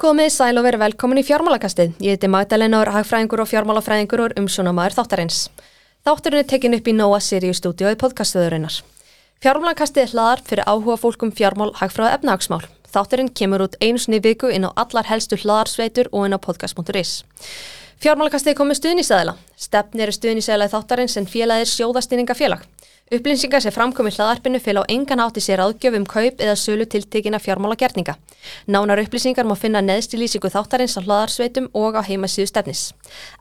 Komið sæl og verið velkomin í fjármálakastið. Ég heiti Magdalena og er hagfræðingur og fjármálafræðingur og umsjónamaður þáttarins. Þátturinn er tekin upp í Nóa Sirius stúdíu í podcastuðurinnar. Fjármálakastið er hlaðar fyrir áhuga fólkum fjármál, hagfræða efnahagsmál. Þátturinn kemur út einu sinni viku inn á allar helstu hlaðarsveitur og inn á podcast.is. Fjármálakastið komið stuðnisæðila. Stefnir er stuðnisæðila í þáttarins en félagir sjóðastýninga félag. Upplýsingar sem framkomið hlaðarpinu fél á engan átti sér aðgjöfum kaup eða sölu tiltekina fjármála gerninga. Nánar upplýsingar má finna neðst í lýsingu þáttarins á hlaðarsveitum og á heimasíðu stefnis.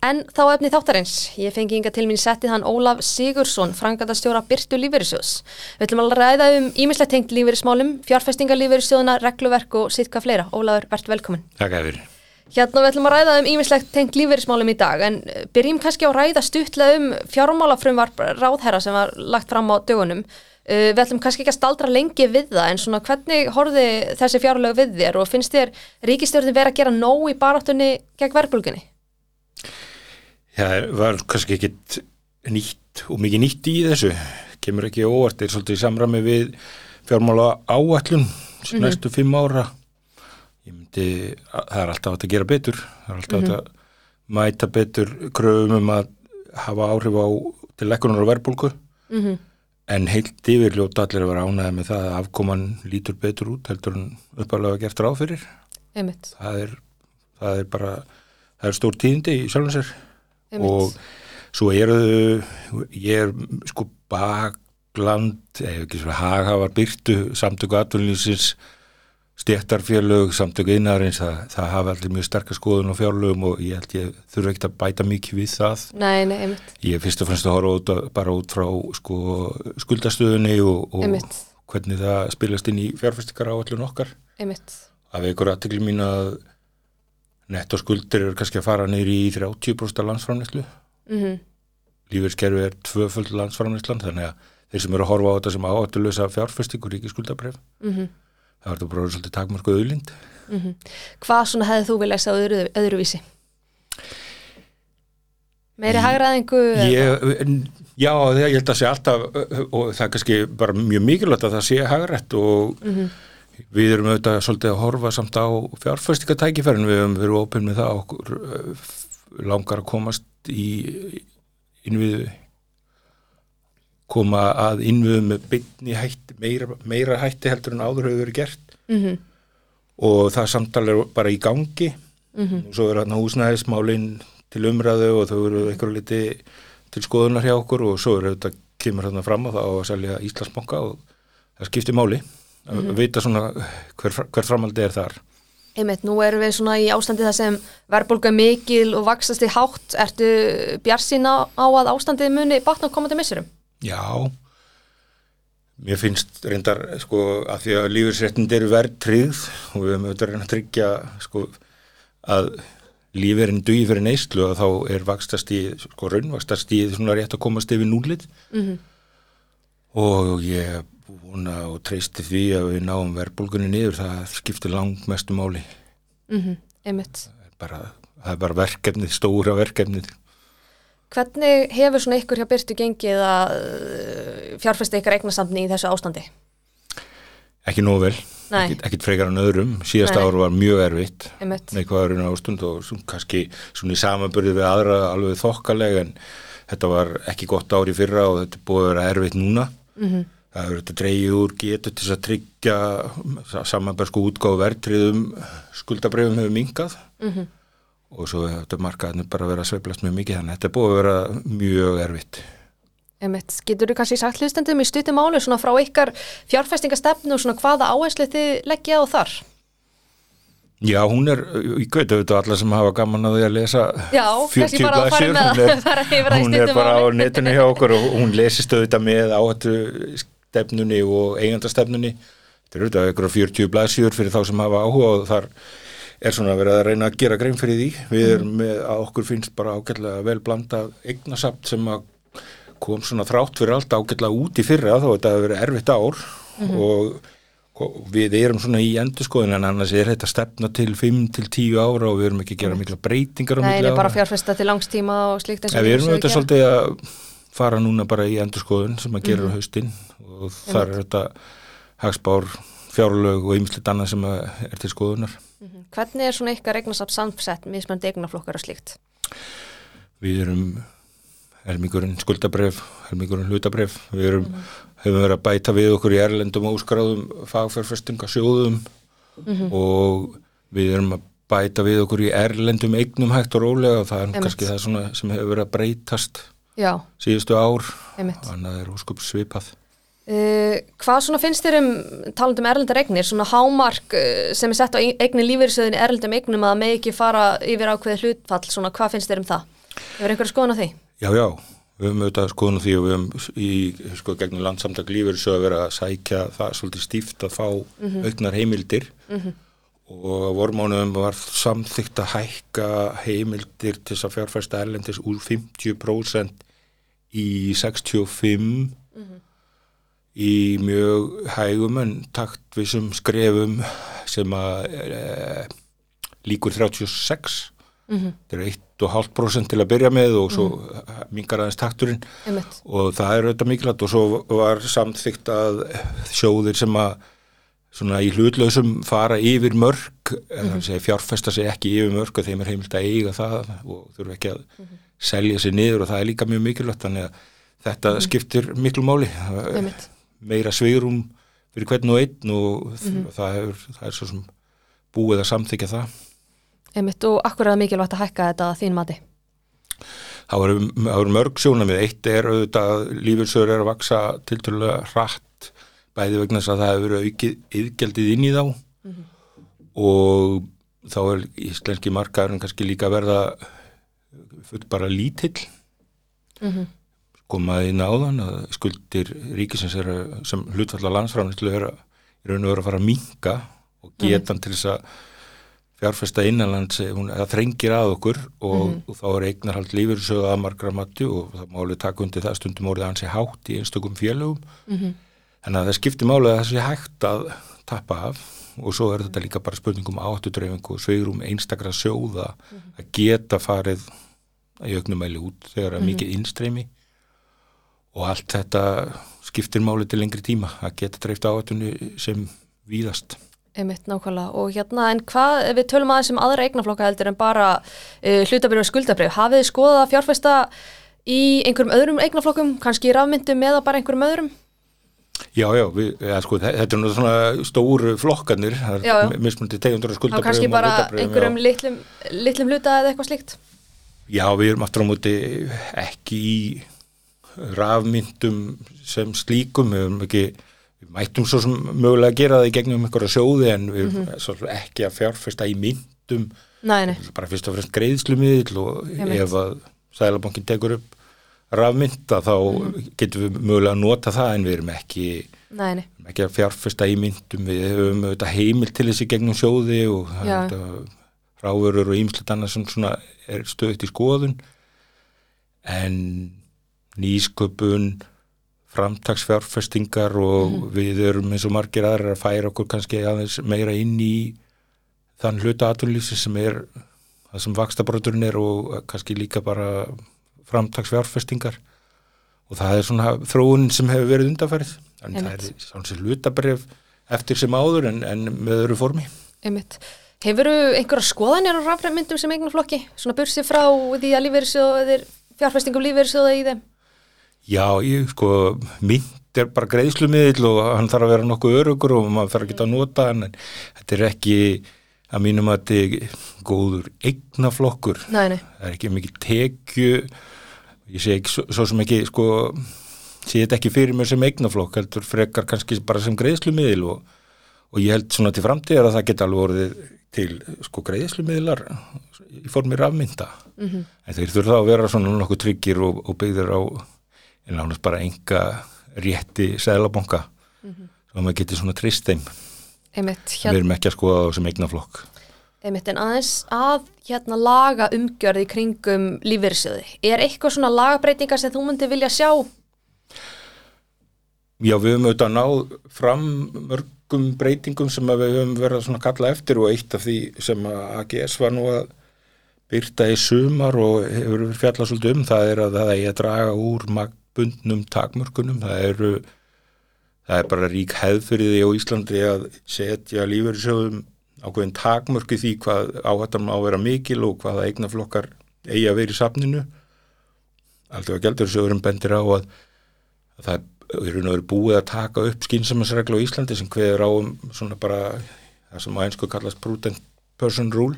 En þá efni þáttarins. Ég fengi yngar til mín settið hann Ólaf Sigursson, frangatastjóra Byrtu Lífeyrissjóðs. Við ætlum að ræða um ímislega tengt lífeyrissmálum, fjárfestingar lífeyrissjóðuna, regluverk og sitt hvað fleira. Ólafur, verðt velkomin. Takk fyrir. Hérna við ætlum að ræða um ímislegt tengt lífeyrismálum í dag en eh, byrjum kannski á að ræða stuttlega um fjármálafrumvarp ráðherra sem var lagt fram á dögunum. Uh, við ætlum kannski ekki að staldra lengi við það en svona hvernig horfi þessi fjárlög við þér og finnst þér ríkistjórnir verið að gera nóg í baráttunni gegn verbulginni? Það var kannski ekkit nýtt og mikið nýtt í þessu. Kemur ekki óvart, það er svolítið í samræmi við fjármála áallun mm -hmm. næstu fimm ára ég myndi, það er alltaf að gera betur, það er alltaf mm -hmm. að mæta betur kröfum um að hafa áhrif á til lekkunar og verbulgu mm -hmm. en heilt yfir ljóta allir að vera ánæði með það að afkoman lítur betur út heldur en uppalega gert ráð fyrir. Það er, það er bara það er stór tíðindi í sjálfinsir og svo eru ég er sko bakland eða ekki svona haghavar byrtu samtöku atvinnlýsins stjættarfélög, samtöku innarins það, það hafa allir mjög sterkar skoðun og fjárlögum og ég held ég þurfa ekkert að bæta mikið við það. Nei, nei, einmitt. Ég fyrst og fremst að horfa út, bara út frá sko, skuldastöðunni og, og hvernig það spilast inn í fjárfestikar á allun okkar. Einmitt. Af einhverju aðtökli mín að nettoskuldir eru kannski að fara neyri í 30% landsframnæslu. Mm -hmm. Lífeyrskerfi er tvöföld landsframnæslan þannig að þeir sem eru að horfa á þetta sem áhættulegsa það var þetta bara svolítið takmarku auðlind mm -hmm. Hvað svona hefði þú viljað segja öðru, öðruvísi? Meiri hagraðingu? Já, það, ég held að sé alltaf og það er kannski bara mjög mikilvægt að það sé hagrætt og mm -hmm. við erum auðvitað svolítið að horfa samt á fjárfæstikatækifærin við erum verið ofinn með það okkur langar að komast í innviðu koma að innviðu með bytni hætti, meira, meira hætti heldur en áður hefur verið gert mm -hmm. og það samtal er bara í gangi mm -hmm. og svo er hérna húsnæðismálinn til umræðu og þau eru eitthvað liti til skoðunar hjá okkur og svo er þetta kemur hérna fram og það á að selja Íslandsbanka og það skiptir máli að mm -hmm. vita svona hver, hver framaldi er þar Einmitt, nú erum við svona í ástandi það sem verðbólka mikil og vaksast í hátt ertu bjart sína á að ástandið muni batna komandi missurum? Já, mér finnst reyndar sko að því að lífeyrsréttind eru verð tryggð og við höfum auðvitað reynd að tryggja sko að lífeyrin duði fyrir neyslu og þá er vakstastíð, sko raunvakstastíð svona rétt að komast yfir núlið mm -hmm. og ég vona og treysti því að við náum verðbólgunni niður, það skiptir langt mestu máli. Mm -hmm. Einmitt. Það er bara, bara verkefnið, stóra verkefnið Hvernig hefur svona ykkur hjá Byrtu gengið að uh, fjárfæsta ykkur eignasandni í þessu ástandi? Ekki nóg vel, ekkit, ekkit frekar en öðrum. Síðasta ár var mjög erfitt með hvaðurinn ástund og svona, kannski svona í samanbyrði við aðra alveg þokkalega en þetta var ekki gott ár í fyrra og þetta búið að vera erfitt núna. Mm -hmm. Það hefur þetta dreyið úr getur til að tryggja samanbærsku útgáð verðtriðum skuldabrefum hefur mingað. Mm -hmm og svo þetta markaðinu bara verið að sveiflast mjög mikið þannig að þetta er búið að vera mjög erfitt. Emmett, getur þú kannski sagt hlustendum í stuttum álu svona frá ykkar fjárfæstingastefnu og svona hvaða áherslu þið leggja á þar? Já, hún er, ég veit auðvitað alla sem hafa gaman að því að lesa Já, 40 blæsjur, hún er, hún er bara á netinu hjá okkur og hún lesist auðvitað með áhættu stefnunni og eigandastefnunni þetta er auðvitað ykkur 40 blæsjur fyrir þá sem hafa áhuga og þar er svona verið að reyna að gera grein fyrir því. Við erum með að okkur finnst bara ágætlega vel blanda eignasamt sem að kom svona þrátt fyrir allt ágætlega út í fyrra þó þetta hefur verið erfitt ár. Mm -hmm. og, og við erum svona í endurskoðin en annars er þetta stefna til 5-10 ára og við erum ekki að gera mikla breytingar Nei, ára. Nei, bara fjárfesta til langstíma og slíkt eins og við erum auðvitað svolítið að fara núna bara í endurskoðin sem að gera mm -hmm. haustinn. Og þar er þetta hagspár fjárlög og ymslit annað sem er til skoðunar Hvernig er svona ykkar eignasafn samsett mismöndi eignaflokkar og slíkt? Við erum helmingurinn skuldabref, helmingurinn hlutabref. Við erum, hefum verið að bæta við okkur í erlendum óskráðum fagfjárfestingasjóðum og við erum að bæta við okkur í erlendum eignum hægt og rólega og það er nú Einmitt. kannski það sem hefur verið að breytast Já, síðustu ár. Þannig að það er óskup svipað. Uh, hvað svona finnst þér um talandi um erlendar eignir, svona hámark uh, sem er sett á eignir lífeyrisöðin í erlendum eignum að megi ekki fara yfir ákveðið hlutfall, svona hvað finnst þér um það? Hefur einhverja skoðun á því? Já, já, við höfum auðvitað skoðun á því og við höfum í, sko, gegnum landsamtak lífur svo að sækja það svolítið stíft að fá auknar heimildir og á vormánuðum var samþygt að hækka heimildir til þess að fjárfæsta erlendis úr 50% í 65 í mjög hægum en taktvissum skrefum sem að e, líkur 36 þetta er 1,5% til að byrja með og svo mm. mingar aðeins takturinn. Einmitt. og það er auðvitað mikilvægt og svo var samþygt að sjóðir sem að svona í hlutlausum fara yfir mörg en það segja fjárfesta sig ekki yfir mörg að þeim er heimilt að eiga það og þurfa ekki að selja sig niður og það er líka mjög mikilvægt þannig að þetta skiptir miklu máli. Einmitt. Meira svigrum fyrir hvern og einn og það, hefur, það er svo sem búið að samþykja það. Einmitt og akkur er það mikilvægt að hækka þetta að þín mati? Það voru, mörg sjónamið. Eitt er auðvitað að lífelsögur er að vaksa tiltölulega hratt bæði vegna þess að það hefur aukið yðgjaldið inn í þá. Og þá er íslenski markaðurinn kannski líka verða full bara lítill komaði inn áðan að skuldir ríkisins er að, sem hlutfalla landsframlislu er að raun og veru að fara að minka og getan til þess að fjárfesta innanlands, það þrengir að okkur og, og þá er eignarhald lífyrsöðu að margra mati og það máli taka undir það stundum orðið hansi hátt í einstökum félögum. En að það skiptir máli að það sé hægt að tappa af og svo er þetta líka bara spurningum áttudreifingu og sveigrum einstakra sjóða að geta farið í auknum mæli út þegar það er mikið innstreymi og allt þetta skiptir máli til lengri tíma að geta dreift áhættunni sem víðast. Einmitt nákvæmlega og hérna en hvað, ef við tölum aðeins um aðra eignaflokka heldur en bara uh, hlutabrif og skuldabrif, hafið þið skoðað að fjárfesta í einhverjum öðrum eignaflokkum, kannski í rafmyndum eða bara einhverjum öðrum? Já, já, við, ja, sko, þe- þetta er nú svona stóru flokkanir, það Já, já. er mismundi tegundur og Þá skuldabrifum kannski bara einhverjum já. litlum, litlum hluta eða eitthvað slíkt? Já, við erum aftur á móti ekki í rafmyndum sem slíkum, við erum ekki, við mættum svo sem mögulega að gera það í gegnum einhverja sjóði en við erum mm ekki að fjárfesta í myndum, Nei, nei, bara fyrst og fremst greiðslumiðl og Einmitt. ef að Sælabankin tekur upp rafmynda þá getum við mögulega að nota það en við erum ekki nei, ekki að fjárfesta í myndum. Við höfum auðvitað heimil til þessi gegnum sjóði og er ráverur og ímslut annað sem svona er stöðut í skoðun. En nýsköpun framtagsfjárfestingar og Mhm. við erum eins og margir aðrar að færa okkur kannski aðeins meira inn í þann hluta atvinnlýsi sem er það sem vakstabroturinn er og kannski líka bara framtagsfjárfestingar og það er svona þróunin sem hefur verið undanfærið en það er Einmitt. svona hlutabref eftir sem áður en, en með öðru formi einmitt. Hefur einhverja skoðanir á rafmyndum sem eignaflokki? Svona bursið frá því að lífeyrissjóðir, fjárfestingum lífeyrissjóða í þeim? Já, ég sko mynd er bara greiðslumiðil og hann þarf að vera nokkuð örugur og maður þarf ekki að nota hann en þetta er ekki að mínum að þetta er góður eignaflokkur. Nei, nei, það er ekki mikið tekju ég sé ekki svo, sem ekki sko sé þetta ekki fyrir mér sem eignaflokk heldur frekar kannski bara sem greiðslumiðil og, og ég held svona til framtíðar að það geta alveg orðið til sko greiðslumiðlar í formi rafmynda -hmm. en þeir þurfa að vera svona nokkuð tryggir og, og byggðir á en nánast bara enga rétti sæðlabanka mm -hmm. að maður geti svona trist þeim einmitt, við hérna, erum ekki að skoða þá sem eignaflokk einmitt, en aðeins að hérna laga umgjörði kringum lífeyrissjóði. Er eitthvað svona lagabreitingar sem þú myndi vilja sjá? Já, við höfum auðvitað náð fram mörgum breytingum sem við höfum verið svona kalla eftir og eitt af því sem AGS var nú að byrta í sumar og hefur fjallað svolítið um það er að það er að draga úr magnbundnum takmörkunum. Það eru, það er bara rík hefð fyrir því á Íslandi að setja lífeyrissjóðum ákveðin takmörku því hvað áhættan má vera mikil og hvaða eignaflokkar eigi að vera í safninu alltaf að gældur sögurum bendir á að, að það er og verið búið að taka upp skynsamansreglu á Íslandi sem hveður á um svona bara það sem á einsku kallast prudent person rule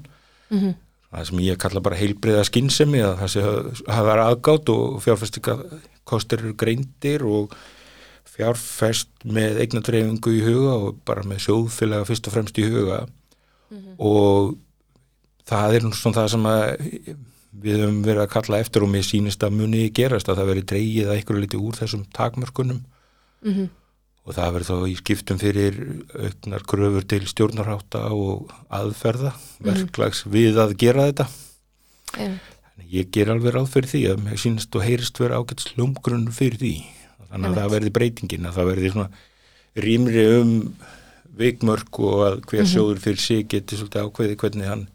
Mhm. Það sem ég kalla bara heilbriða skynsemi að það sé hafa verið aðgátt og fjárfestinga kostir eru greindir og fjárfest með eignadreifingu í huga og bara með sjóðfélaga fyrst og fremst í huga. Og það er svona það sem við höfum verið að kalla eftir og mér sýnist að muni gerast að það veri dreigið að einhverju liti úr þessum takmörkunum. Mhm. Og það verður þá í skiptum fyrir auknar gröfur til stjórnarhátta og aðferða verklags við að gera þetta. Þannig ég ger alveg ráð fyrir því að mér sýnist og heyrist vera ágætt slumgrunn fyrir því. Þannig að Einmitt. það verði breytingin að það svona rýmri um veikmörk og að hver sjóður fyrir sig geti svolítið ákveði hvernig hann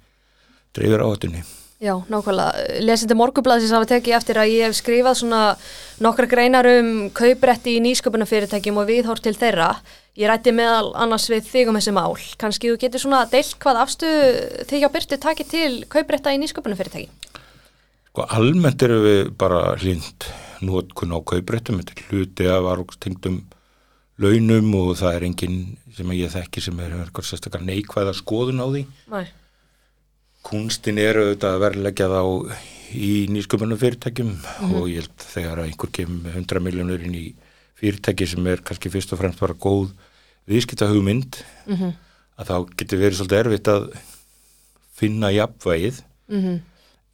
dreifir áhættunni Já, nákvæmlega. Lesandi morgublaðsins hafa tekið eftir að ég hef skrifað svona nokkra greinar um kauprætti í nýsköpunarfyrirtækjum og viðhór til þeirra. Ég rætti meðal annars við þig um þessi mál. Kanski þú getur svona deilt hvað afstuð þig hjá Byrtu takið til kauprætta í nýsköpunarfyrirtæki. Sko almennt eru við bara hlind nótkun á kauprættum, þetta er hluti af arvokstengdum launum og það er enginn sem ég þekki sem er eitthvað sérstakar neikvæða skoðun á því. Næ. Kunstin er auðvitað að verðleggja þá í nýsköpunum fyrirtækjum og ég held þegar að einhver kemur 100 miljónur inn í fyrirtæki sem er kannski fyrst og fremst bara góð viðskipta hugmynd Mm að þá getur verið svolítið erfitt að finna jafnvægið. -hmm.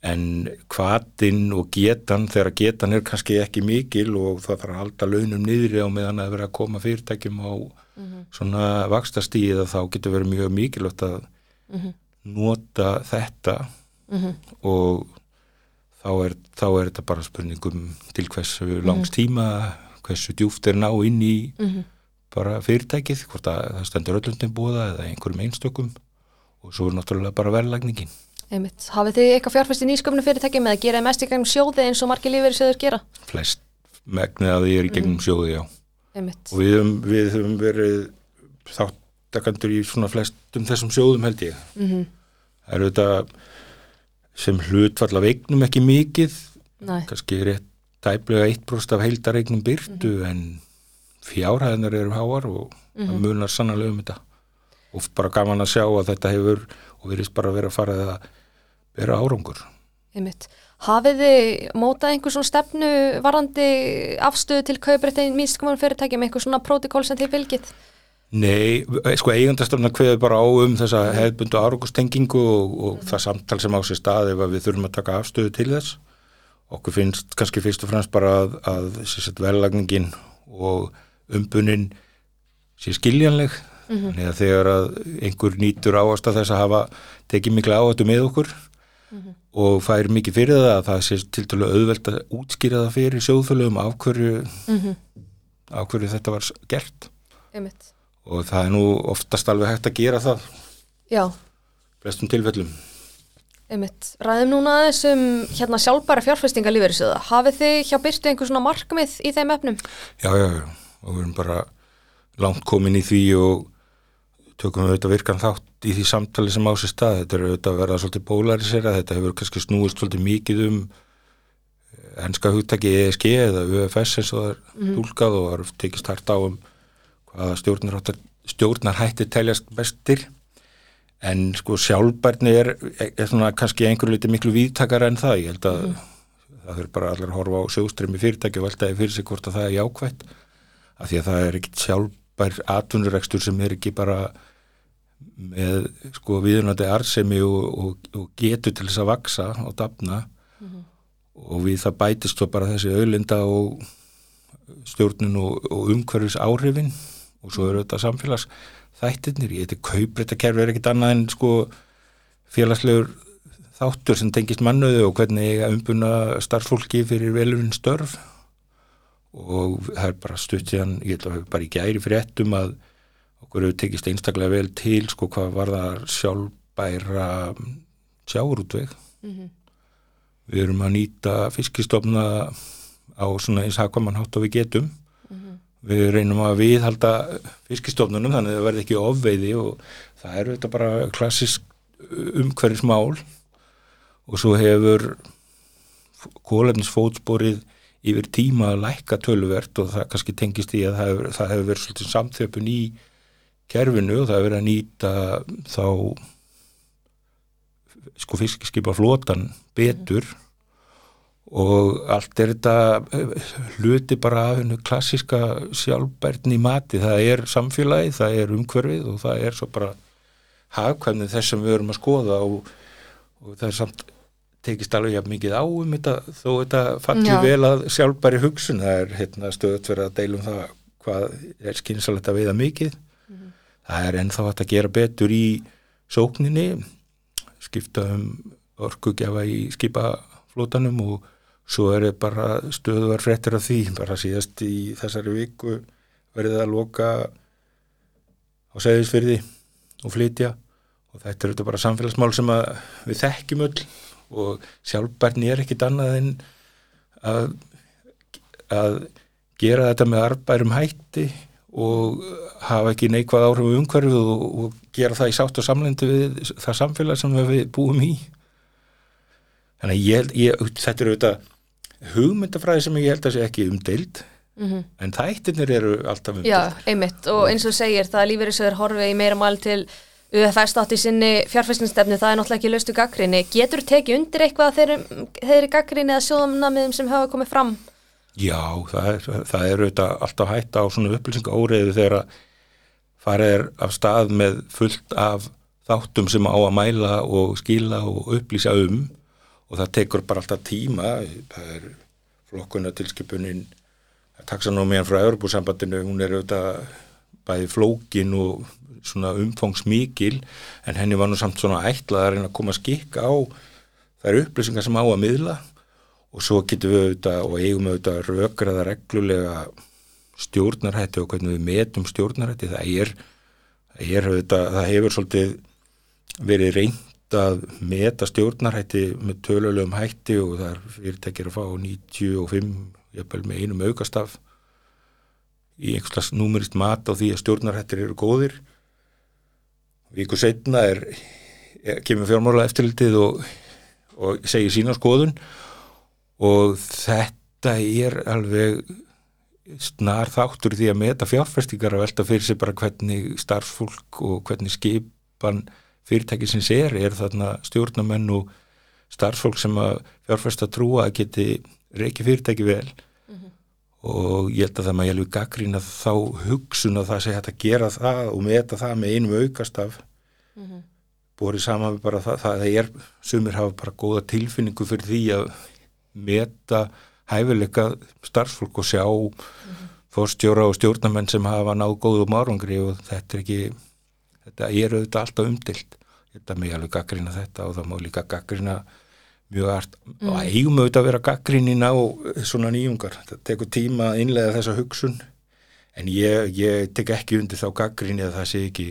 en hvatinn og getan þegar getan er kannski ekki mikil og það þarf að halda launum niðri á meðan að vera að koma fyrirtækjum á svona vakstastíð að þá getur verið mjög mikilvægt að nota þetta og þá er, þá er þetta bara spurningum til hversu langs tíma hversu djúft er ná inn í bara fyrirtækið, hvort að það stendur öllundin búða eða einhverjum einstökum og svo er náttúrulega bara verðlagningin Einmitt. Hafið þið eitthvað fjárfæst í nýsköpunarfyrirtækjum eða geraði mest í gegnum sjóði eins og margir lífeyri sjóður gera? flest megnið að því er í gegnum sjóði, já Einmitt. og við höfum, verið þáttakandur í svona flestum þessum sjóðum held ég Mm það eru þetta sem hlutfall af eignum ekki mikið Næ. kannski rétt tæplega 1% af heildareignum byrtu en fjárhæðinar eru háar og það munar sannlega um þetta og bara gaman að sjá að þetta hefur og verðist bara vera að fara að vera árangur Einmitt. Hafið þið mótað einhver svona stefnu varandi afstöðu til kauprætti í nýsköpunarfyrirtækjum, einhver svona prótikól sem þið fylgið? Nei, sko eigandastofna kveður bara á um þessa hefðbundu árangustengingu og, og það samtal sem á sér stað ef við þurfum að taka afstöðu til þess. Okkur finnst kannski fyrst og fremst bara að, að sérst, vellagningin og umbunin sé skiljanleg. Þannig að þegar að einhver nýtur áast að þess að hafa tekið mikla áhættu með okkur og fær mikið fyrir það að það sé til dælu auðvelt að útskýra það fyrir sjóðfölum af hverju, af hverju þetta var gert. Einmitt. Og það er nú oftast alveg hægt að gera það Já, flestum tilfellum. einmitt. Ræðum núna aðeins um hérna sjálfbæra fjárfestinga lífeyrissöða. Hafið þið hjá Byrtu einhver svona markmið í þeim efnum? Já, já, já, og við erum bara langt komin í því og tökum við auðvitað virkan þátt í því samtali sem á sér stað. Þetta er auðvitað að verða svolítið polarisera, þetta hefur kannski snúist svolítið mikið um enska hugtaki ESG eða UFS eins og það er dúlkað og það er tekist hægt á um hvaða stjórnar, stjórnar hættir teljast bestir. En sko sjálfbærni er, er svona kannski einhverju liti miklu víðtakar en það, ég held að það þurf bara allir að horfa á sjóströmi fyrirtæki og veltaði fyrir sig hvort að það er jákvætt. Af því að það er ekkit sjálfbær atvinnurekstur sem er ekki bara með sko viðunandi arsemi og, og, og getur til þess að vaksa og dafna. Og við það bætist svo bara þessi auðlinda og stjórnun og, og umhverfis áhrifin og svo eru þetta samfélags þættirnir, ég heiti kauprættakerfi er ekkit annað en sko félagslegur þáttur sem tengist mannöðu og hvernig umbuna starffólki fyrir velurinn störf. Og það er bara stutt síðan, ég held að við bara í gæri fréttum að okkur hefur tekist einstaklega vel til sko hvað var það sjálfbæra sjáurútveg við erum að nýta fiskistofna á svona eins hagkvæman hátt og við getum við reynum að viðhalda fiskistofnunum þannig að það verði ekki ofveiði og það er þetta bara klassisk umhverfismál og svo hefur kólefnisfótsporið yfir tíma að lækka töluvert og það kannski tengist í að það hefur, það hefur verið svolítið samþjöpun í kerfinu og það hefur verið að nýta þá sko fiskiskipa flotan betur mm. Og allt er þetta eh, hluti bara af hennu klassiska sjálfbærtni mati, það er samfélagi, það er umhverfið og það er svo bara hafkvæmni þess sem við erum að skoða og, og það er samt tekist alveg jafn mikið á um þetta þó þetta falli vel að sjálfbæri hugsun, það er hérna, stöðut verið að deilum það hvað er skynsalegt að veiða mikið. Mm -hmm. það er ennþá hægt að gera betur í sókninni skipta um orkugjafa í skipaflótanum og svo er þetta bara stöðuvar frettir af því, bara síðast í þessari viku verið að loka á segðisfyrði og flytja. Og þetta er þetta bara samfélagsmál sem við þekkjum öll. Og sjálfbærni er ekkit annað en að, að gera þetta með arbærum hætti og hafa ekki neikvað áhrif um umhverfið og, og gera það í sátt og samlendi við það samfélag sem við búum í. Þannig að ég, ég, þetta eru þetta hugmyndafræði sem ég held að sé ekki umdeild mm -hmm. en þættinir eru alltaf umdeild Já, einmitt og eins og segir það er svo horfið í meira mál til UFS státt í sinni fjárfæstingstefni, það er náttúrulega ekki laustu gaggrinni. Getur tekið undir eitthvað þeir, þeirri gaggrinni eða sjóðumnamiðum sem hafa komið fram? Já, það er, það er auðvitað alltaf hægt á svona upplýsinga óriðu þegar farið er af stað með fullt af þáttum sem á að mæla og skila og upplýsa um og það tekur bara alltaf tíma, það er flokkuna tilskipunin, taksanómiðan frá Európusambandinu, hún er auðvitað bæði flókin og svona umfangsmikil en henni var nú samt svona ætlað að reyna að koma skikk á þær upplýsingar sem á að miðla. Og svo getum við auðvitað og eigum auðvitað raukraða reglulega stjórnarhætti og hvernig við metum stjórnarhætti. Það er, það er auðvitað, það hefur svolítið verið reynd að meta stjórnarhætti með tölulegum hætti og það er fyrirtækir að fá 95, jafnvel með einum aukastaf í einhvers slags númerist mat á því að stjórnarhættir eru góðir. Víku setna er, er kemur fjármála eftirlitið og, og segir sína skoðun og þetta er alveg snar þáttur því að meta fjárfestingar að velta fyrir sig bara hvernig starffólk og hvernig skipan fyrirtækisins er, er þarna stjórnamenn og starffólk sem að fjárfesta trúa að geti reiki fyrirtæki vel mm -hmm. og ég held að það maður hjálpi gaggrína þá hugsun að það sé hægt að gera það og meta það með einum aukast af mm -hmm. borið saman bara það, það er, sumir hafa bara góða tilfinningu fyrir því að meta hæfileika starfsfólk og sjá mm -hmm. fórstjóra og stjórnamenn sem hafa náð góðum árangri og þetta er ekki þetta er auðvitað alltaf umdilt þetta með alveg gaggrina þetta og það má líka gaggrina mjög art mm. og eigum auðvitað að vera gaggrinina og svona nýjungar, þetta tekur tíma að innlega þessa hugsun. En ég, ég tek ekki undir þá gaggrinni að það sé ekki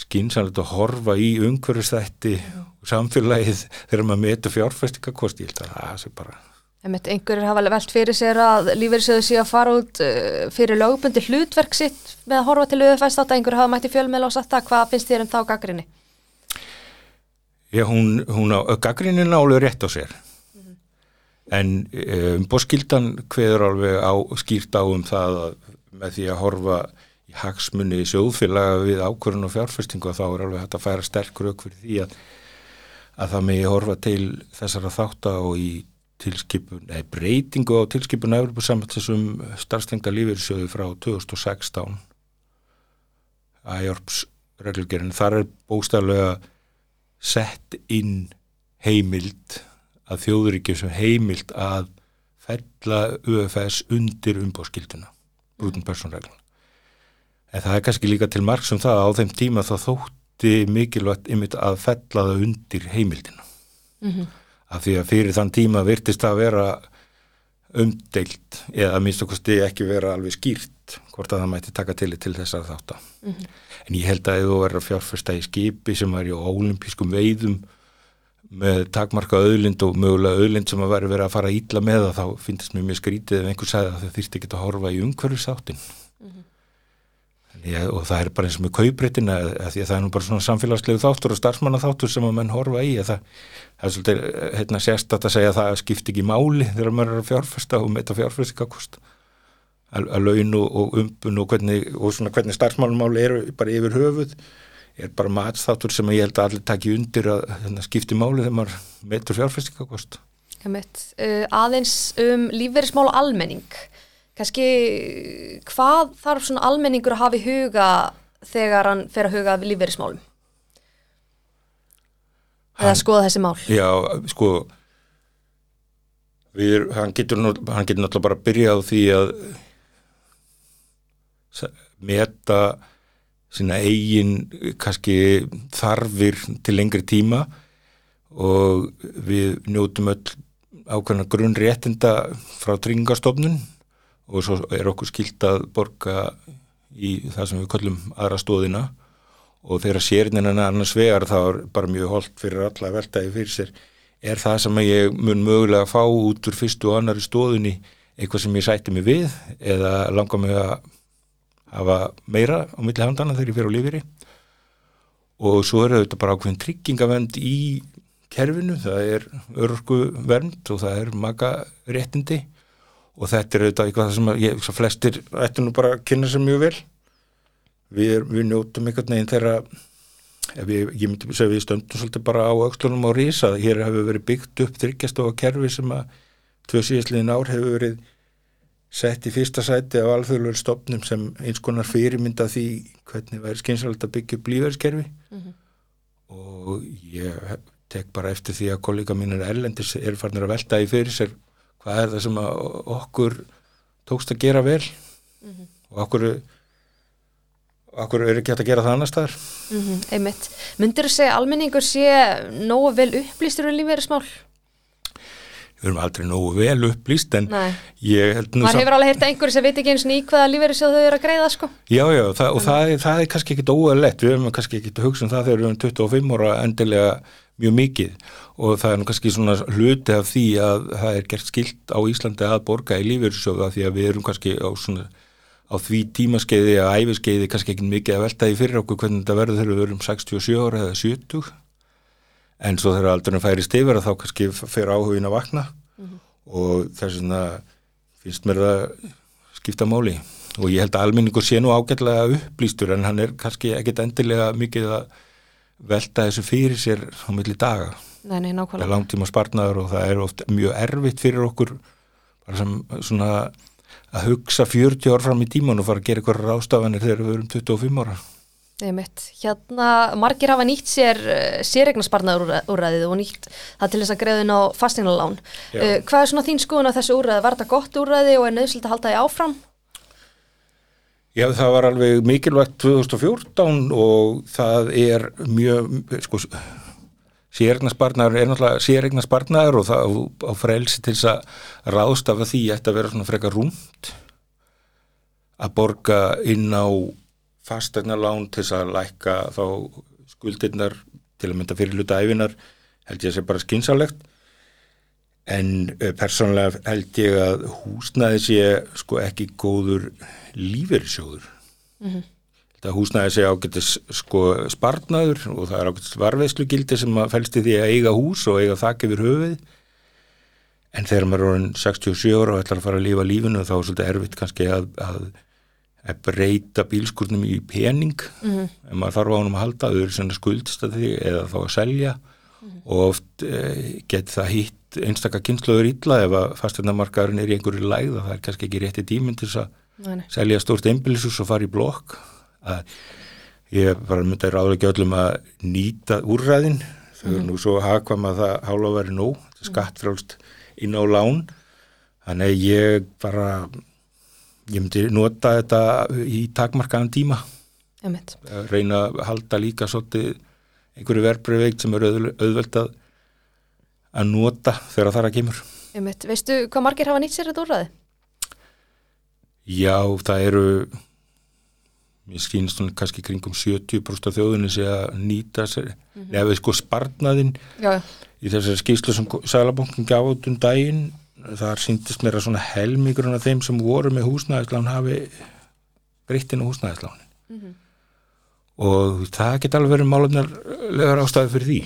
skynsanlegt að horfa í umhverfistætti og samfélagið þegar maður metur fjárfæstingakosti, ég held að það sé bara Einhverjir hafa velt fyrir sér að lífeyrisöðu sé að fara út uh, fyrir lögbundi hlutverk sitt með að horfa til auðvitað að einhverjir hafa mætti fjölmeil og sagt það, hvað finnst þér um þá gaggrinni? Já, hún, hún á, gaggrinni alveg rétt á sér mm -hmm. en um, bóskildan hveður alveg á, skýrt á um það með því að horfa í hagsmunni í sjóðfélaga við ákvörðun og fjárfestingu og þá er alveg hægt að færa sterkur auk fyrir því að, að það megi horfa til þessara í tilskipun, nei breytingu á tilskipun Evropasamhættisum starfstengta lífeyrisjóði frá 2016 æjorps reglgerinn, þar er bóstaflega sett inn heimild að þjóðuríkjum sem heimild að fella UFS undir umbóðskilduna brútum personregluna en það er kannski líka til marg sem um það að á þeim tíma þá þótti mikilvægt ymitt að fella það undir heimildina. Mm -hmm. Af því að fyrir þann tíma virtist að vera umdeilt eða að minnst okkur stegi ekki vera alveg skýrt hvort að það mætti taka til til þessar þáttar mm -hmm. en ég held að ef þú verður að fjárfesta í skipi sem er í ólimpískum veiðum með takmarka öðlind og mögulega öðlind sem að verður verið að fara ítla með það þá finnst mér mjög skrítið ef einhver sagði að það þýrst ekki að horfa í umhverfisáttin Ég, og það er bara eins með kaupréttina því að það er nú bara svona samfélagslegu þáttur og starfsmanna þáttur sem að menn horfa í að það, það er svolítið hérna, sérstatt að segja að það skipti ekki máli þegar maður er að fjárfesta og meta fjárfestingakost að, að laun og, og umbun og hvernig, hvernig starfsmannumáli eru bara yfir höfuð er bara matsþáttur sem ég held að allir taki undir að hérna, skipti máli þegar maður metur fjárfestingakost uh, Aðeins um lífverðismál almenning kannski hvað þarf svona almenningur að hafa í huga þegar hann fer að huga lífverðismálum eða skoða þessi mál? Já, sko við, hann getur nú, hann getur náttúrulega bara að byrja á því að meta sína eigin kannski þarfir til lengri tíma og við njótum öll ákveðna grunnréttinda frá tryggingastofnun og svo er okkur skilt að borga í það sem við kallum aðra stóðina og þegar sérinin en annars vegar þá er bara mjög holdt fyrir alla veltaði fyrir sér. Er það sem ég mun mögulega að fá út úr fyrstu og annari stóðinni eitthvað sem ég sætti mig við? Eða langar mig að hafa meira á milli handana þegar ég fyrir á lífiri og svo er þetta bara ákveðin tryggingavend í kerfinu, það er örgu vernd og það er maka réttindi og þetta er auðvitað eitthvað sem ég, flestir ættu nú bara að kynna sér mjög vel við, er, við njótum einhvern veginn þegar við, ég myndi segja við stöndum svolítið bara á aukslunum á Rísa hér hefur verið byggt upp þryggjastofa kerfi sem að tvö síðastliðin ár hefur verið sett í fyrsta sæti á alþjóðlur stopnum sem eins konar fyrirmynda því hvernig væri skynsalegt að byggja upp lífæðiskerfi mm -hmm. og ég tek bara eftir því að kollega mínir erlendis er farnir að velta í fyrir sér hvað er það sem okkur tókst að gera vel mm -hmm. og okkur okkur er ekki hægt að gera það annar staðar mm -hmm, einmitt. Myndir þú segja almenningur sé nógu vel upplýstur um lífeyrismál? Við erum aldrei nógu vel upplýst en Nei. ég held nú Það hefur alveg heyrt einhverju sem veit ekki eins og ný hvaða lífeyrisjóð þau eru að greiða sko. Já, já, það, og það er, það er kannski ekkit óæðilegt við erum kannski ekkit að hugsa um það þegar við erum 25 ára endilega mjög mikið. Og það er nú kannski svona hluti af því að það er gert skilt á Íslandi að borga í lífeyrisjóða því að við erum kannski á svona á því tímaskeiði að æfiskeiði kannski ekki mikið að velta í fyrir okkur hvernig þetta verður þegar við verum 67 ára eða 70 en svo þegar aldrei færist yfir þá kannski fer áhugin að vakna mm -hmm. og þess vegna finnst mér það skipta máli og ég held að almenningur sé nú ágætlega upplýstur en hann er kannski ekkit endilega mikið að velta þessu fyrir sér á milli daga Nei, nei, nákvæmlega. Það er langtíma spartnaður og það er oft mjög erfitt fyrir okkur bara sem svona að hugsa 40 ár fram í tíman og fara að gera ykkur rástafanir þegar við erum 25 ára. Nei mitt. Hérna, margir hafa nýtt sér uh, sérregnarspartnaðurúræðið og nýtt það til þess að greiðin á fastingalán. Uh, hvað er svona þín skoðun á þessu úræði? Var þetta gott úræði og er nöðslega að halda því áfram? Já, það var alveg mikilvægt 2014 og það er mjög, sko, Sérregnarspartnaður er náttúrulega sérregnarspartnaður og það á frelsi til þess að ráðstafa því að vera svona frekar rúmt að borga inn á fastegnarlán til þess að lækka þá skuldirnar til að mynda fyrir luta æfinar held ég að það sé bara skynsalegt en eh, persónulega held ég að húsnaði sé sko ekki góður lífeyrisjóður mm -hmm þetta húsnæði sé ágættis sko spartnaður og það er ágættis varveðslugildi sem að fælsti því að eiga hús og eiga þakk yfir höfuð en þegar maður er orðin 67 ára og ætlar að fara að lífa lífinu þá er svolítið erfitt kannski að, að, að breyta bílskurnum í pening mm -hmm. en maður þarf á hann að halda þau eru svona skuldist að því eða þá að selja. Mm -hmm. og oft eh, get það hitt einstakka kynnslöður illa ef að fasteignamarkaðurinn er í einhverju læð og það er kannski ekki rétti tíminn til þess að selja stórt einbilsus og fara í blokk. Að ég bara myndi að ráða ekki öllum að nýta úrræðin. Þau eru mm. nú svo hagvam að það hála að vera nóg skattfrálst inn á lán. Þannig ég bara ég myndi nota þetta í takmarkaðan tíma reyna að halda líka svolítið einhverju verbreyveikt sem eru auð, auðvelt að að nota þegar það er að kemur Emmeit. Veistu hvað margir hafa nýtt sér þetta úrræði? Já, það eru mér skýnst hún kannski kringum 70% af þjóðunni sé að nýta sér mm -hmm. nefnir sko sparnaðinn í þessari skýslu sem Sælabankin gaf út um daginn þar síndist mér að svona helmíkurinn af þeim sem voru með húsnæðislán hafi breyttinu húsnæðislánin. Og það geti alveg verið málefnilegar ástæði fyrir því.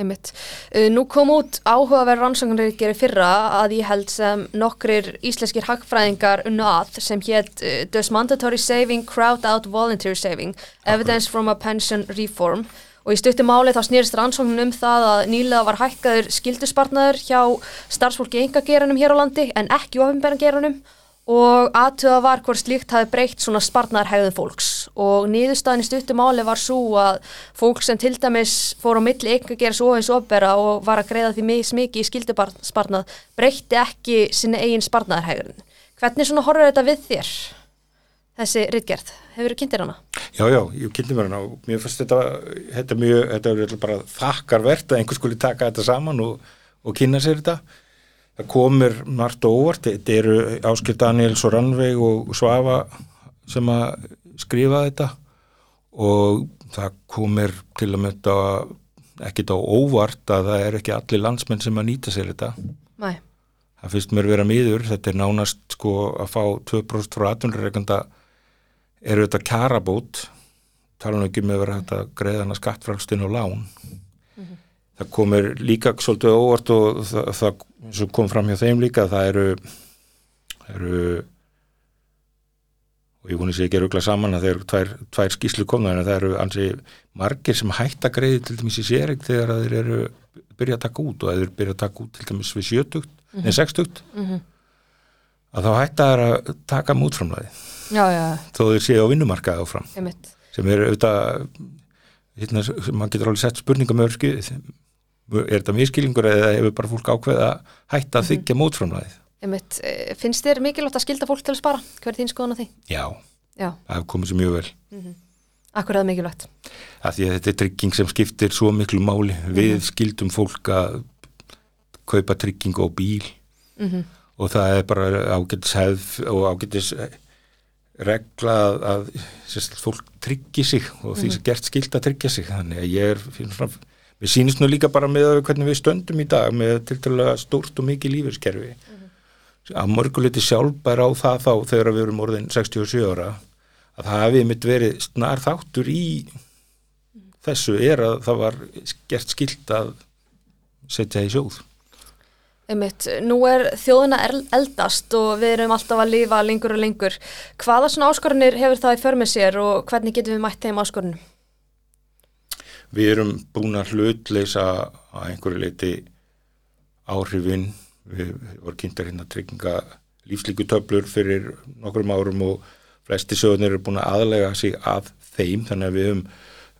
Einmitt. Uh, Nú kom út áhugaverð rannsóknir gerir fyrra að ég held sem nokkrir íslenskir hagfræðingar unnu að sem hétt uh, Does Mandatory Saving Crowd Out Voluntary Saving? Evidence from a Pension Reform og í stuttu máli þá snýrist rannsóknin um það að nýlega var hækkaður skilduspartnaður hjá starfsfólki engageranum hér á landi en ekki ofinbærangeranum og aðtöða var hvort slíkt hafi breytt svona spartnaðarhegðun fólks og niðurstaðin í stuttu máli var svo að fólk sem til dæmis fór á milli engageras og eins opera og var að greiða því mikið í skilduspartnað breytti ekki sinni eigin spartnaðarhegðun. Hvernig svona horfur þetta við þér? Þessi rittgerð, hefur þú kynntir hana? Já, já, ég kynnti mér hana og mér fannst þetta, þetta mjög, þetta er bara þakkarvert að einhver skuli taka þetta saman og, og kynna sér þetta. Það komir margt og óvart, þetta eru Áskil Daniels og Rannveig og Svafa sem að skrifa þetta og það komir til að mynda ekkit á óvart að það er ekki allir landsmenn sem að nýta sér þetta. Nei. Það finnst mér vera miður, þetta er nánast sko að fá 2% frá aðtunreikanda eru þetta kjarabót tala nú ekki með vera þetta greiðana skattfrælstinn og lán það komir líka svolítið óvart og það, það og kom fram hjá þeim líka það eru, eru og ég voni sér ekki að ruggla saman að það eru tvær, tvær skýslu komna en það eru ansi margir sem hætta greiði til dæmis í séring þegar þeir eru byrja að taka út og að þeir byrja að taka út til dæmis við sjötugt, mm -hmm. nei sextugt Mm -hmm. að þá hætta þær að taka mútframlæði Já, já, þó þeir séu á vinnumarkaði áfram. Einmitt. sem er auðvitað hérna, mann getur alveg sett spurningum er þetta miskilingur eða hefur bara fólk ákveð að hætta að þykja mótframlæðið einmitt. Eh, Finnst þér mikilvægt að skilda fólk til að spara? Hver er þín skoðan á því? já, Já, það hefur komið sér mjög vel. Akkur er það mikilvægt? að að þetta er trygging sem skiptir svo miklu máli. Við skildum fólk að kaupa trygging og bíl. Mm og það er bara ágætis hefð og ágætis regla að, að sérst, fólk tryggi sig og því sem gert skilt að tryggja sig þannig að ég er svona Við sýnist nú líka bara með hvernig við stöndum í dag með til dæla stórt og mikið lífiskerfi. Að mörguleiti sjálfbær á það þá þegar við erum orðin 67 ára að það hefði mitt verið snar þáttur í þessu er að það var gert skilt að setja í sjóð. Einmitt, nú er þjóðina el- eldast og við erum alltaf að lifa lengur og lengur. Hvaða svona áskorunir hefur það í för með sér og hvernig getum við mætt þeim áskorunum? Við erum búin að hlutleysa að einhverju leiti áhrifin, við vorum kynntar hérna trygginga lífslíku töflur fyrir nokkrum árum og flesti sjóðunir eru búin að aðlega sig að þeim. Þannig að við höfum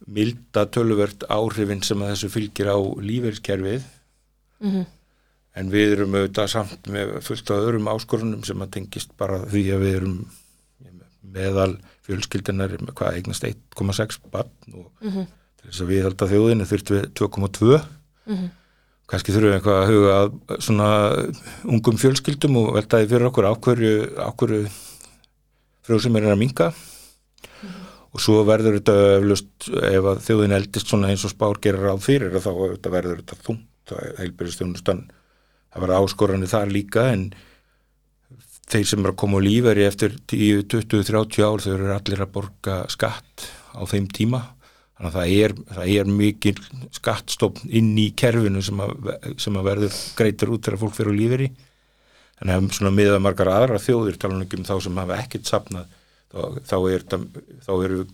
milda töluvert áhrifin sem að þessu fylgir á lífeyriskerfið. Mm en við erum auðvitað samt með fullt af öðrum áskorunum sem að tengist bara því að við erum meðal fjölskyldinar með hvað eignast 1,6 barn og -hmm. til þess að við held að þjóðinu þurftum við 2,2 kannski þurfum við eitthvað að huga að svona ungum fjölskyldum og veltaði fyrir okkur ákverju, ákverju frjóðsum er að minga og svo verður þetta eflust ef að þjóðin eldist svona eins og spár gerir á fyrir þá verður þetta þungt það heilbyrðistjónustan það var áskoranir þar líka en þeir sem er að koma á líferi eftir 10, 20, 30 ár þau eru allir að borga skatt á þeim tíma. Þannig að það er, það er mikil skattstofn inn í kerfinu sem að, sem að verður greitur út þegar fólk fyrir á líferi þannig að svona miða margar aðra þjóðir tala um þá sem hafa ekkert sapnað þá, þá, er, þá eru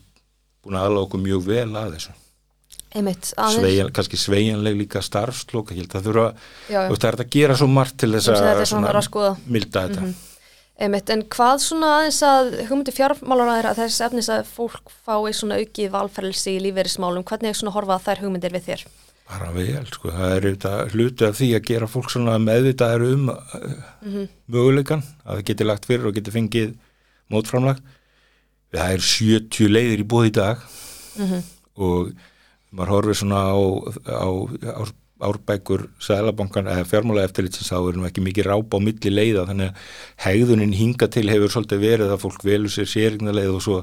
búin aðláka okkur mjög vel að þessu Einmitt. Sveian, kannski sveigjanleg líka starfslók ég held að þurfa, Já, já. það er að gera svo margt til þess að að milda þetta. Einmitt, en hvað svona aðeins að hugmyndi fjármálaræðir að þess efnis að fólk fái svona aukið valferðilsi í lífeyrismálum, hvernig er svona horfa þær hugmyndir við þér? bara vel, sko, það er hluti af því að gera fólk svona meðvitaður um uh, möguleikan að það geti lagt fyrir og geti fengið mótframlag. Það er 70 leiðir í bóð í dag. Og maður horfir svona á, á, á árbækur sælabankan eða fjármála eftirlitsins þá er nú ekki mikið rápa á milli leiða þannig að hegðunin hinga til hefur svolítið verið að fólk velur sér sérigna leið og svo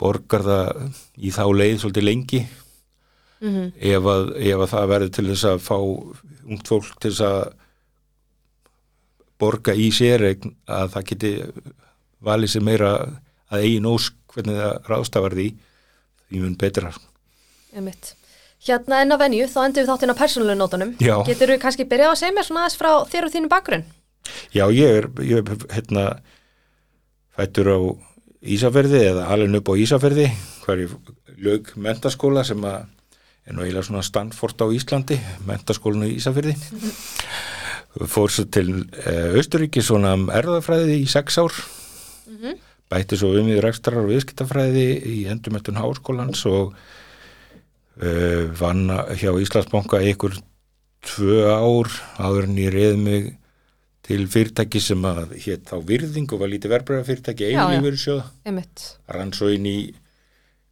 borgar það í þá leið svolítið lengi. Mm ef að, ef að það verður til þess að fá ungt fólk til þess að borga í séregn að það geti valið sér meira að eigin ósk hvernig það ráðstafar því því mun betra Einmitt. Hérna enn á venju, þá endur við þáttinn á persónulegu nótunum. Já. Getur við kannski byrjað að segja mér svona aðeins frá þér og þínu bakgrunn? Já, ég er, ég er hérna fættur á Ísafverði eða alveg upp á Ísafverði hvar ég lög mentaskóla sem að er nú eiginlega svona Stanford á Íslandi, mentaskólinu í Ísafverði fór svo til uh, Austuríki svona um erðafræði í sex ár bætti svo um í rekstrar og viðskiptafræði í endurmettun háskólans og vann hjá Íslandsbanka ykkur tvö ár áður en ég reyði mig til fyrirtæki sem að hétt þá virðing og var lítið verbreyða fyrirtæki einu lífyrirsjóð Einmitt. rann svo inn í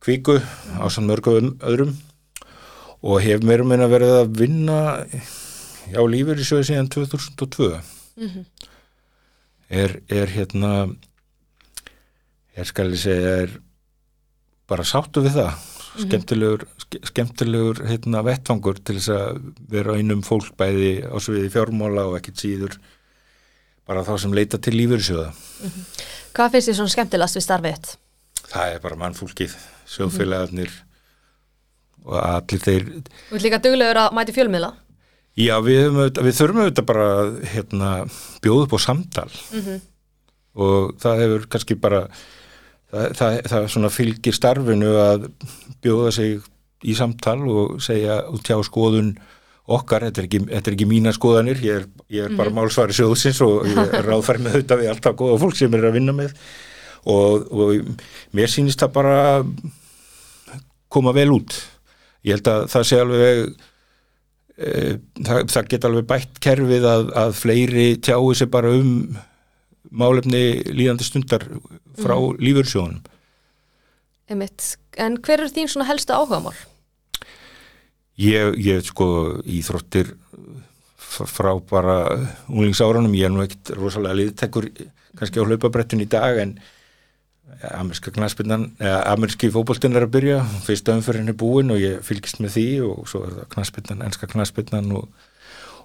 kviku á sann mörgum öðrum og hef mér að verið að vinna á lífyrirsjóði síðan 2002 er, er hérna er skal ég segja er bara sáttu við það. Skemmtilegur, ske- skemmtilegur hérna, vettfangur til þess að vera einum fólk bæði á sviði fjármála og ekkert síður bara þá sem leita til lífyrirsjóða Hvað finnst þér svona skemmtilegast við starfið þitt? það er bara mannfólkið, sjóðfélagarnir og allir þeir. Þú ert líka duglegur að mæti fjölmiðla? já við, við þurfum auðvitað bara að, hérna, bjóða upp á samtal. Og það hefur kannski bara það, það, það svona fylgir starfinu að bjóða sig í samtal og segja út hjá skoðun okkar, þetta er ekki, þetta er ekki mína skoðanir, ég er, ég er bara málsvari sjóðsins og ég er ráðfæri með þetta við alltaf góða fólk sem er að vinna með og, og mér sýnist það bara koma vel út ég held að það sé alveg e, það, það geta alveg bætt kerfið að, að fleiri tjái sig bara um málefni líðandi stundar frá mm. lífursjónum Einmitt. En hver er þín svona helstu áhugamál? Ég, ég sko íþróttir frá bara unglingsárunum, ég er nú ekkit rosalega liðtekur kannski á hlaupabrettun í dag en amerska knaspinnan, eða amerski fótboltinn er að byrja, fyrsta umferðin er búin og ég fylgist með því og svo er það knaspinnan, enska knaspinnan og,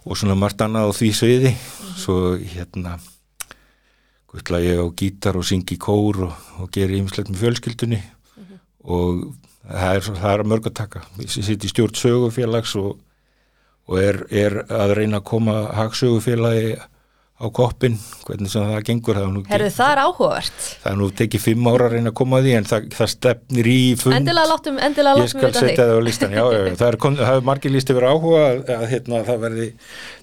og svona margt annað á því sviði. Svo hérna guttla ég á gítar og syngi kór og, og geri ýmislegt með fjölskyldunni og það er, það er mörg að taka. Ég sitt í stjórn sögufélags og, og er, er að reyna að koma hagsögufélagi á koppin, hvernig sem það gengur það er Herðu, það er áhugavert. það er nú tekið fimm ára að reyna að koma að því en það, það stefnir í fund Endilega láttum, endilega ég láttum skal vita setja þig. það á listan já, já, já. það er, það er margir líst yfir áhuga að, að hérna, það verði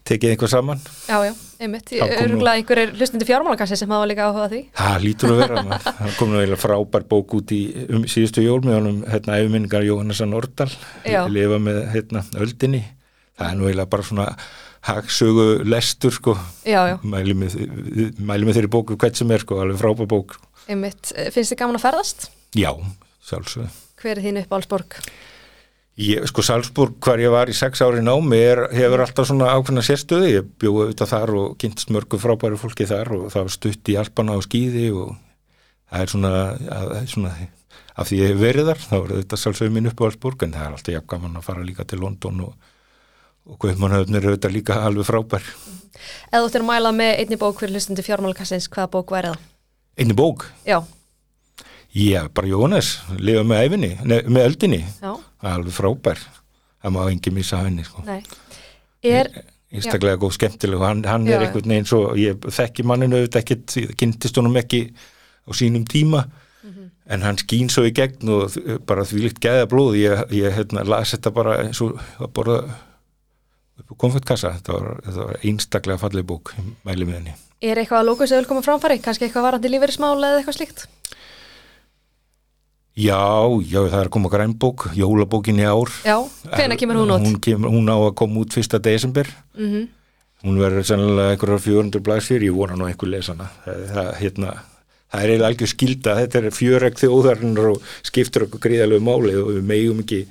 tekið einhver saman Já, já, einmitt. Örgulega einhverjir hlustandi fjármálakassi sem hafa líka áhuga á því. Það lítur að vera, það kom nú eiginlega frábær bók út í um, síðustu jól með honum hérna hagsögu lestur sko Já, já, mæli með, með þeirri bóku hvert sem er sko, alveg frábær bók einmitt. Eh, Finnst þið gaman að ferðast? Já, sjálfsög Hver er þín uppáhaldsborg? Ég, sko Salzburg hvar ég var í sex ári námi er, hefur alltaf svona ákveðna sérstöði ég bjóði auðvitað þar og kynntist mörgu frábæru fólki þar og það var stutt í Alpana og skýði og það er svona, að, svona af því ég hef verið þar, þá er þetta sjálfsögum minn uppáhaldsburg en það er alltaf jafn gaman að fara líka til London og, og Guðmannhöfnir er auðvitað líka alveg frábær. Eða þú ættir að mæla með einni bók fyrir hlustandi fjármálakassins, hvaða bók væri það? einni bók, Já, já, bara Jóhannes lifa með æfinni, nei, með öldinni. Já, alveg frábær. Það má engin missa henni sko. Er, einstaklega góð skemmtileg og hann, hann er einhvern veginn svo, ég þekki manninu auðvitað ekkert, ég kynntist honum ekki á sínum tíma. Mhm. en hann skín svo í gegn og bara því líkt gæða blóð, ég, ég hérna, las þetta bara eins og að borða konfettkassa, þetta var, þetta var einstaklega falleg bók, mæli með henni er eitthvað að lóku sem vil koma framfæri? Kannski eitthvað varandi lífeyrismál eða eitthvað slíkt? Já, já, það er að koma grænbók, jólabókin í ár Já, hvenær kemur hún út? Hún, kemur, hún á að koma út fyrsta desember Mm hún verður sennilega einhverjar 400 blaðsfyrir, ég vona nú einhver lesana það, það, hérna, það er eiginlega algjör skilda þetta er fjöreg þjóðarinnar og skiptur okkur gríðalegu máli og við megum ekki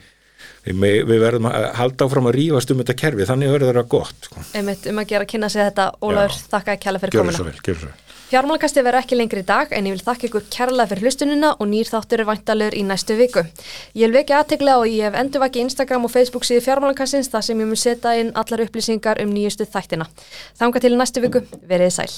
við, við verðum að halda áfram að rífast um þetta kerfi, þannig verður það gott sko. Einmitt um að gera að kynna sig þetta Ólafur, Já. þakka að kjalla fyrir gjörðu komuna svo vel, gjörðu svo vel Fjármálakasti verður ekki lengri í dag en ég vil þakka ykkur kærlega fyrir hlustunina og nýr þáttur er væntalur í næstu viku. Ég vil vekja aðtegla og ég hef endurvaki Instagram og Facebook síðu Fjármálakastins þar sem ég mun setja inn allar upplýsingar um nýjustu þættina. Þanga til næstu viku, verið sæl.